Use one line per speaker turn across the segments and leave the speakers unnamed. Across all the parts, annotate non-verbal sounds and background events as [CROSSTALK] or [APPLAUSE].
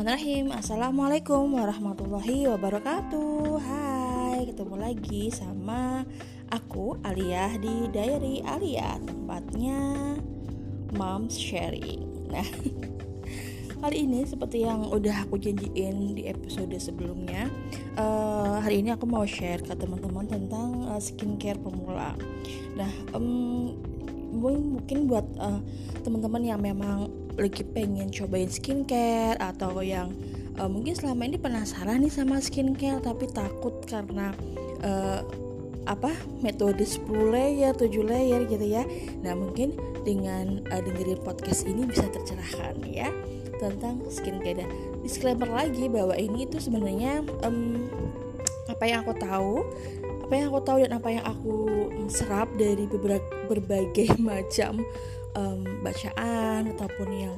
Bismillahirrahmanirrahim. Assalamualaikum warahmatullahi wabarakatuh. Hai, ketemu lagi sama aku Alia di Diary Alia Tempatnya Moms Sharing. Nah, [LAUGHS] kali ini seperti yang udah aku janjiin di episode sebelumnya uh, Hari ini aku mau share ke teman-teman tentang uh, skincare pemula. Nah, um, mungkin buat uh, teman-teman yang memang lagi pengen cobain skincare atau yang uh, mungkin selama ini penasaran nih sama skincare tapi takut karena uh, apa metode 10 layer, 7 layer gitu ya. Nah, mungkin dengan uh, dengerin podcast ini bisa tercerahkan ya tentang skincare dan disclaimer lagi bahwa ini itu sebenarnya um, apa yang aku tahu apa yang aku tahu dan apa yang aku serap dari berbagai [LAUGHS] macam um, bacaan ataupun yang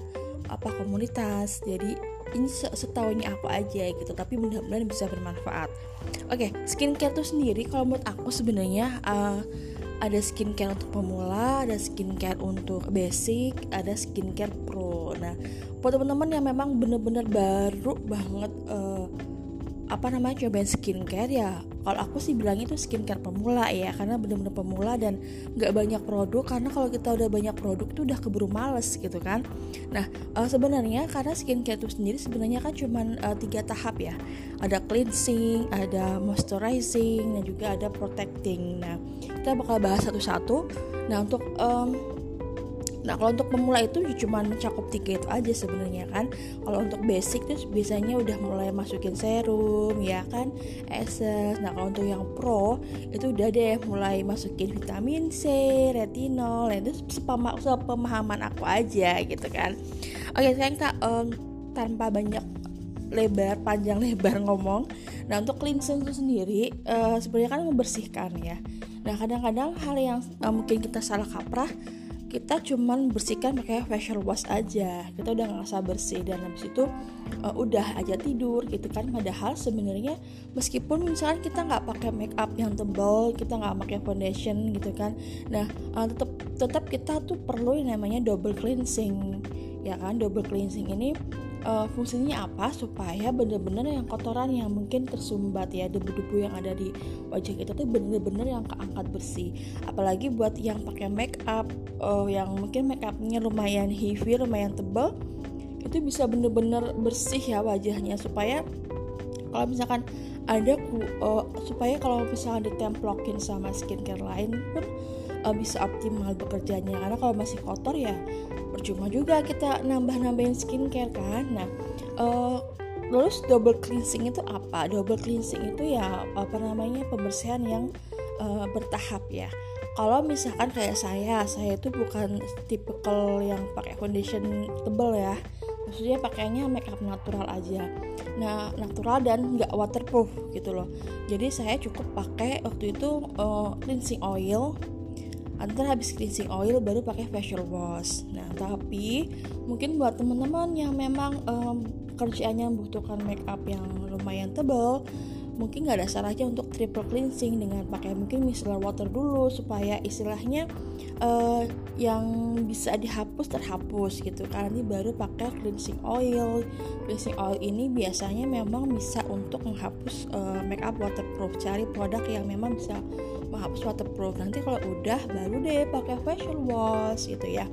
apa komunitas. Jadi ini setahunya aku aja gitu tapi mudah-mudahan bisa bermanfaat. Oke okay, skincare tuh sendiri kalau menurut aku sebenarnya uh, ada skincare untuk pemula ada skincare untuk basic ada skincare pro. Nah buat teman-teman yang memang bener-bener baru banget uh, apa namanya cobain skincare ya kalau aku sih bilang itu skincare pemula ya karena bener-bener pemula dan nggak banyak produk karena kalau kita udah banyak produk itu udah keburu males gitu kan. Nah uh, sebenarnya karena skincare itu sendiri sebenarnya kan cuma uh, tiga tahap ya. Ada cleansing ada moisturizing dan juga ada protecting. Nah kita bakal bahas satu-satu. Nah untuk um, Nah kalau untuk pemula itu ya cuma mencakup tiga itu aja sebenarnya kan. Kalau untuk basic tuh biasanya udah mulai masukin serum ya kan, essence. Nah kalau untuk yang pro itu udah deh mulai masukin vitamin C, retinol. Itu sepama, sepemahaman aku aja gitu kan. Oke sekarang kita um, tanpa banyak lebar panjang [LAUGHS] lebar ngomong. Nah untuk cleansing itu sendiri uh, sebenarnya kan membersihkan ya. Nah kadang-kadang hal yang uh, mungkin kita salah kaprah kita cuman bersihkan pakai facial wash aja. Kita udah ngerasa bersih dan habis itu uh, udah aja tidur gitu kan. Padahal sebenarnya meskipun misalkan kita nggak pakai make up yang tebal kita nggak pakai foundation gitu kan. Nah uh, tetap tetap kita tuh perlu yang namanya double cleansing ya kan? Double cleansing ini uh, fungsinya apa supaya bener-bener yang kotoran yang mungkin tersumbat ya debu-debu yang ada di wajah kita tuh bener-bener yang keangkat bersih. Apalagi buat yang pakai make up uh, yang mungkin make upnya lumayan heavy lumayan tebal itu bisa bener-bener bersih ya wajahnya. Supaya kalau misalkan ada uh, supaya kalau misalnya ditemplokin sama skincare lain pun uh, bisa optimal bekerjanya. Karena kalau masih kotor ya percuma juga kita nambah-nambahin skincare kan. Nah uh, terus double cleansing itu apa? Double cleansing itu ya apa namanya pembersihan yang uh, bertahap ya. Kalau misalkan kayak saya saya itu bukan tipikal yang pakai foundation tebel ya maksudnya pakainya makeup natural aja. Nah natural dan nggak waterproof gitu loh. Jadi saya cukup pakai waktu itu uh, cleansing oil. Antara habis cleansing oil baru pakai facial wash. Nah tapi mungkin buat teman-teman yang memang um, kerjaannya membutuhkan make up yang lumayan tebal mungkin nggak ada salahnya untuk triple cleansing dengan pakai mungkin micellar water dulu supaya istilahnya uh, yang bisa dihapus terhapus gitu karena ini baru pakai cleansing oil. Cleansing oil ini biasanya memang bisa untuk menghapus uh, makeup waterproof cari produk yang memang bisa menghapus waterproof. Nanti kalau udah baru deh pakai facial wash gitu ya.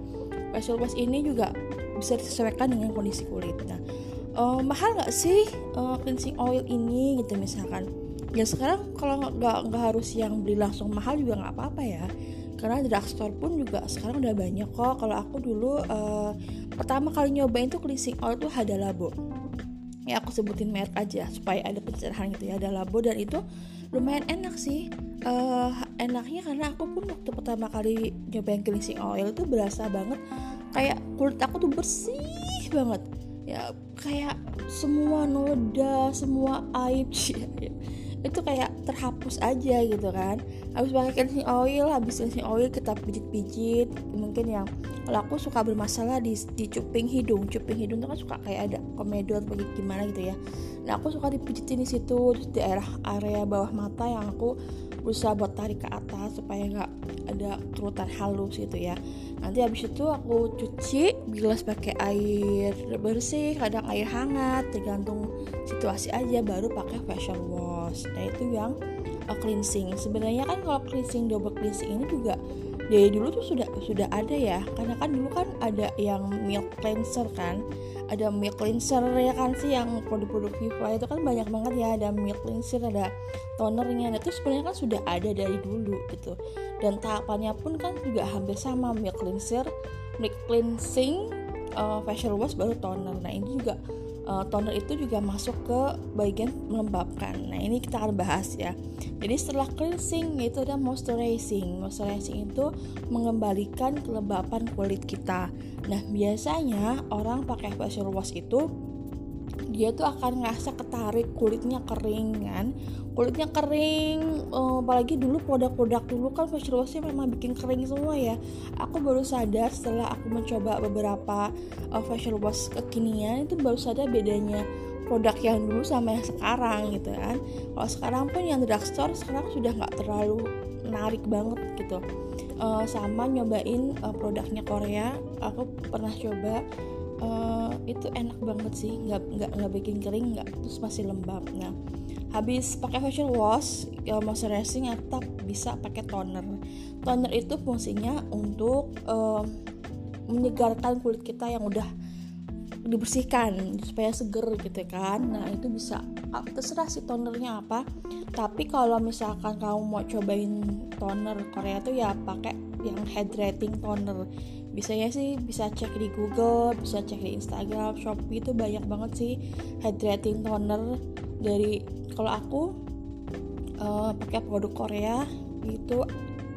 Facial wash ini juga bisa disesuaikan dengan kondisi kulit. Nah uh, mahal nggak sih uh, cleansing oil ini gitu misalkan? Ya sekarang kalau nggak nggak harus yang beli langsung mahal juga nggak apa-apa ya. Karena drugstore pun juga sekarang udah banyak kok. Kalau aku dulu uh, pertama kali nyobain tuh cleansing oil tuh ada labo. Ya aku sebutin merek aja supaya ada pencerahan gitu ya ada labo. Dan itu lumayan enak sih. Uh, enaknya karena aku pun waktu pertama kali nyobain cleansing oil tuh berasa banget kayak kulit aku tuh bersih banget ya kayak semua noda semua aib [LAUGHS] itu kayak terhapus aja gitu kan. Habis pakai cleansing oil habis cleansing oil kita pijit-pijit. Mungkin yang kalau aku suka bermasalah di, di cuping hidung. Cuping hidung itu kan suka kayak ada komedo atau gimana gitu ya. Nah aku suka dipijitin di situ terus di area area bawah mata yang aku berusaha buat tarik ke atas supaya nggak ada kerutan halus gitu ya nanti habis itu aku cuci bilas pakai air bersih kadang air hangat tergantung situasi aja baru pakai facial wash. Nah itu yang uh, cleansing. Sebenarnya kan kalau cleansing double cleansing ini juga dari dulu tuh sudah sudah ada ya. Karena kan dulu kan ada yang milk cleanser kan. Ada milk cleanser ya kan sih yang produk-produk Viva itu kan banyak banget ya. Ada milk cleanser ada tonernya. Nah, itu sebenarnya kan sudah ada dari dulu gitu. Dan tahapannya pun kan juga hampir sama. Milk cleanser milk cleansing uh, facial wash baru toner. Nah ini juga uh, toner itu juga masuk ke bagian melembabkan. Nah ini kita akan bahas ya. Jadi setelah cleansing itu ada moisturizing. Moisturizing itu mengembalikan kelembapan kulit kita. Nah, biasanya orang pakai facial wash itu dia tuh akan ngerasa ketarik kulitnya kering kan? Kulitnya kering uh, apalagi dulu produk-produk dulu kan facial washnya memang bikin kering semua ya. Aku baru sadar setelah aku mencoba beberapa uh, facial wash kekinian itu baru sadar bedanya produk yang dulu sama yang sekarang gitu kan? Kalau sekarang pun yang drugstore sekarang sudah nggak terlalu menarik banget gitu. Uh, sama nyobain produknya Korea. Aku pernah coba uh, itu enak banget sih nggak nggak nggak bikin kering nggak terus masih lembab. Nah habis pakai facial wash ya moisturizing atau bisa pakai toner. Toner itu fungsinya untuk uh, menyegarkan kulit kita yang udah dibersihkan supaya seger gitu kan. Nah itu bisa ah, terserah si tonernya apa. Tapi kalau misalkan kamu mau cobain toner Korea tuh ya pakai yang hydrating toner biasanya sih bisa cek di Google bisa cek di Instagram Shopee itu banyak banget sih hydrating toner dari kalau aku uh, pakai produk Korea itu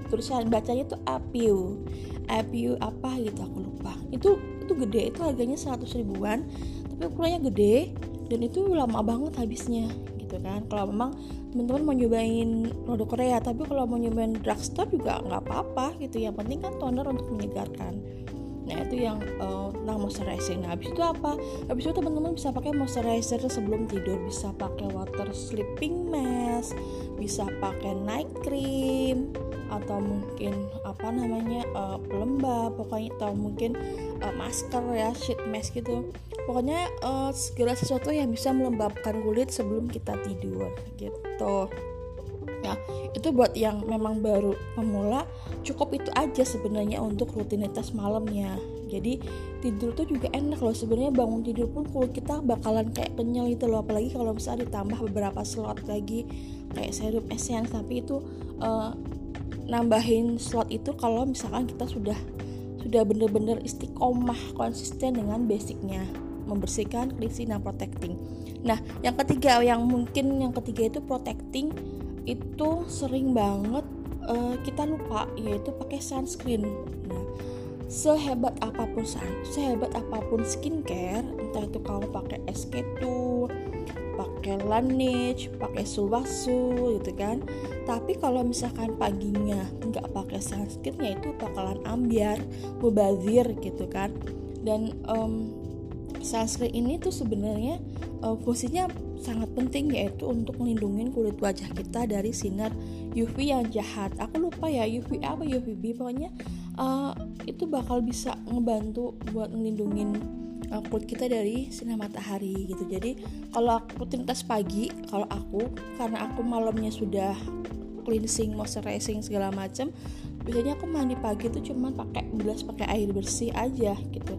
tulisan bacanya tuh Apiu. Apiu apa gitu aku lupa. Itu itu gede itu harganya 100 ribuan tapi ukurannya gede dan itu lama banget habisnya gitu kan. Kalau memang teman-teman mau nyobain produk Korea tapi kalau mau nyobain drugstore juga nggak apa-apa gitu. Yang penting kan toner untuk menyegarkan. Nah itu yang uh, tentang moisturizing nah habis itu apa? Habis itu teman-teman bisa pakai moisturizer sebelum tidur. Bisa pakai water sleeping mask bisa pakai night cream atau mungkin apa namanya uh, pelembab pokoknya atau mungkin uh, masker ya sheet mask gitu. Pokoknya uh, segala sesuatu yang bisa melembabkan kulit sebelum kita tidur gitu ya itu buat yang memang baru pemula cukup itu aja sebenarnya untuk rutinitas malamnya. Jadi tidur tuh juga enak loh. Sebenarnya bangun tidur pun kulit kita bakalan kayak kenyal itu loh. Apalagi kalau misalnya ditambah beberapa slot lagi kayak serum essence. Tapi itu uh, nambahin slot itu kalau misalkan kita sudah sudah bener-bener istiqomah konsisten dengan basicnya. Membersihkan, cleansing, dan protecting. Nah, yang ketiga yang mungkin yang ketiga itu protecting itu sering banget uh, kita lupa yaitu pakai sunscreen. Nah, sehebat apa pun sun, sehebat apa pun skincare, entah itu kamu pakai SK2, pakai Laneige, pakai Sulwasu gitu kan. Tapi kalau misalkan paginya nggak pakai sunscreen ya itu bakalan ambiar, mubazir gitu kan. Dan um, sunscreen ini tuh sebenarnya uh, fungsinya sangat penting yaitu untuk melindungi kulit wajah kita dari sinar UV yang jahat. Aku lupa ya UV apa UVB pokoknya uh, itu bakal bisa ngebantu buat melindungi uh, kulit kita dari sinar matahari gitu. Jadi kalau aku rutinitas pagi, kalau aku karena aku malamnya sudah cleansing, moisturizing segala macam, biasanya aku mandi pagi itu cuma pakai bilas pakai air bersih aja gitu.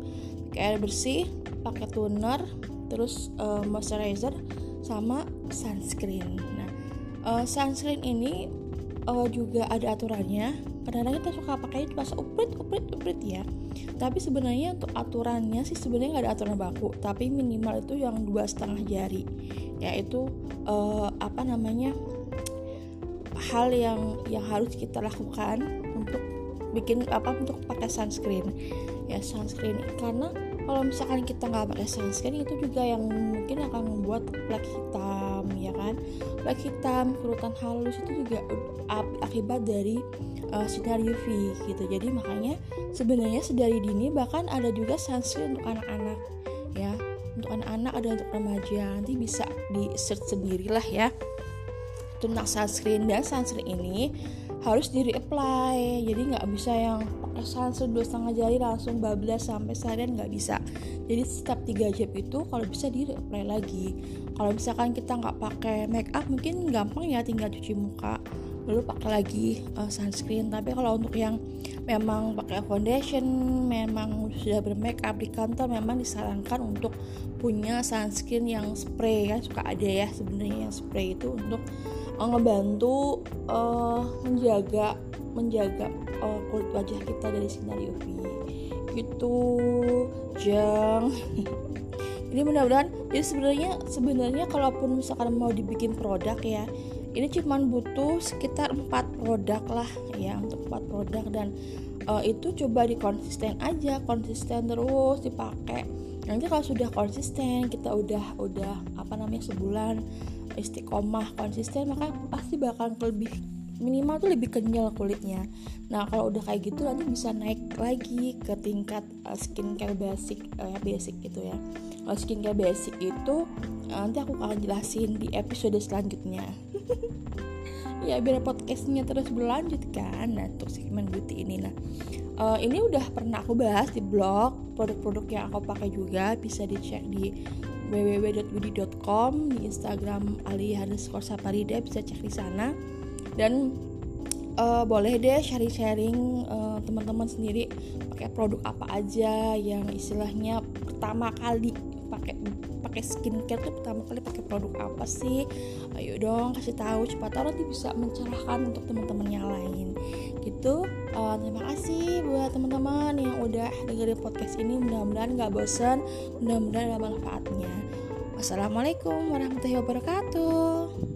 Pakai air bersih, pakai toner, terus uh, moisturizer sama sunscreen. Nah, uh, sunscreen ini uh, juga ada aturannya. Kadang-kadang kita suka pakai pas uprit, uprit, uprit ya. Tapi sebenarnya untuk aturannya sih sebenarnya nggak ada aturan baku. Tapi minimal itu yang dua setengah jari, yaitu uh, apa namanya hal yang yang harus kita lakukan bikin apa untuk pakai sunscreen. Ya sunscreen. Karena kalau misalkan kita nggak pakai sunscreen itu juga yang mungkin akan membuat flek hitam ya kan? Flek hitam kerutan halus itu juga akibat dari uh, sinar UV gitu. Jadi makanya sebenarnya sedari dini bahkan ada juga sunscreen untuk anak-anak ya. Untuk anak-anak ada untuk remaja nanti bisa di search sendirilah ya. Tentang sunscreen. Dan sunscreen ini harus di reapply. Jadi nggak bisa yang pakai sunscreen dua setengah jari langsung bablas sampai seharian nggak bisa. Jadi setiap tiga jam itu kalau bisa di reapply lagi. Kalau misalkan kita nggak pakai make up mungkin gampang ya tinggal cuci muka lalu pakai lagi uh, sunscreen. Tapi kalau untuk yang memang pakai foundation memang sudah bermake up di kantor memang disarankan untuk punya sunscreen yang spray kan suka ada ya sebenarnya yang spray itu untuk ngebantu uh, menjaga menjaga uh, kulit wajah kita dari sinar UV gitu jang. [LAUGHS] Ini mudah-mudahan jadi sebenarnya sebenarnya kalaupun misalkan mau dibikin produk ya ini cuma butuh sekitar empat produk lah ya untuk empat produk dan uh, itu coba dikonsisten aja konsisten terus dipakai nanti kalau sudah konsisten kita udah udah apa namanya sebulan istiqomah konsisten maka pasti bakal lebih minimal tuh lebih kenyal kulitnya. Nah kalau udah kayak gitu nanti bisa naik lagi ke tingkat uh, skincare basic uh, basic gitu ya. Kalau skincare basic itu nanti aku akan jelasin di episode selanjutnya. [LAUGHS] Ya biar podcastnya terus berlanjut kan. Nah untuk segmen beauty ini. Nah uh, ini udah pernah aku bahas di blog. Produk-produk yang aku pakai juga bisa dicek di www.widi.com di Instagram Ali underscore Saparida bisa cek di sana. Dan uh, boleh deh sharing-sharing uh, teman-teman sendiri pakai produk apa aja yang istilahnya pertama kali pakai pakai skincare tuh pertama kali pakai produk apa sih? Ayo dong kasih tahu cepat tahu nanti bisa mencerahkan untuk teman-teman yang lain. Gitu. Uh, terima kasih buat teman-teman yang udah dengerin podcast ini. Mudah-mudahan nggak bosan mudah-mudahan ada manfaatnya. Wassalamualaikum warahmatullahi wabarakatuh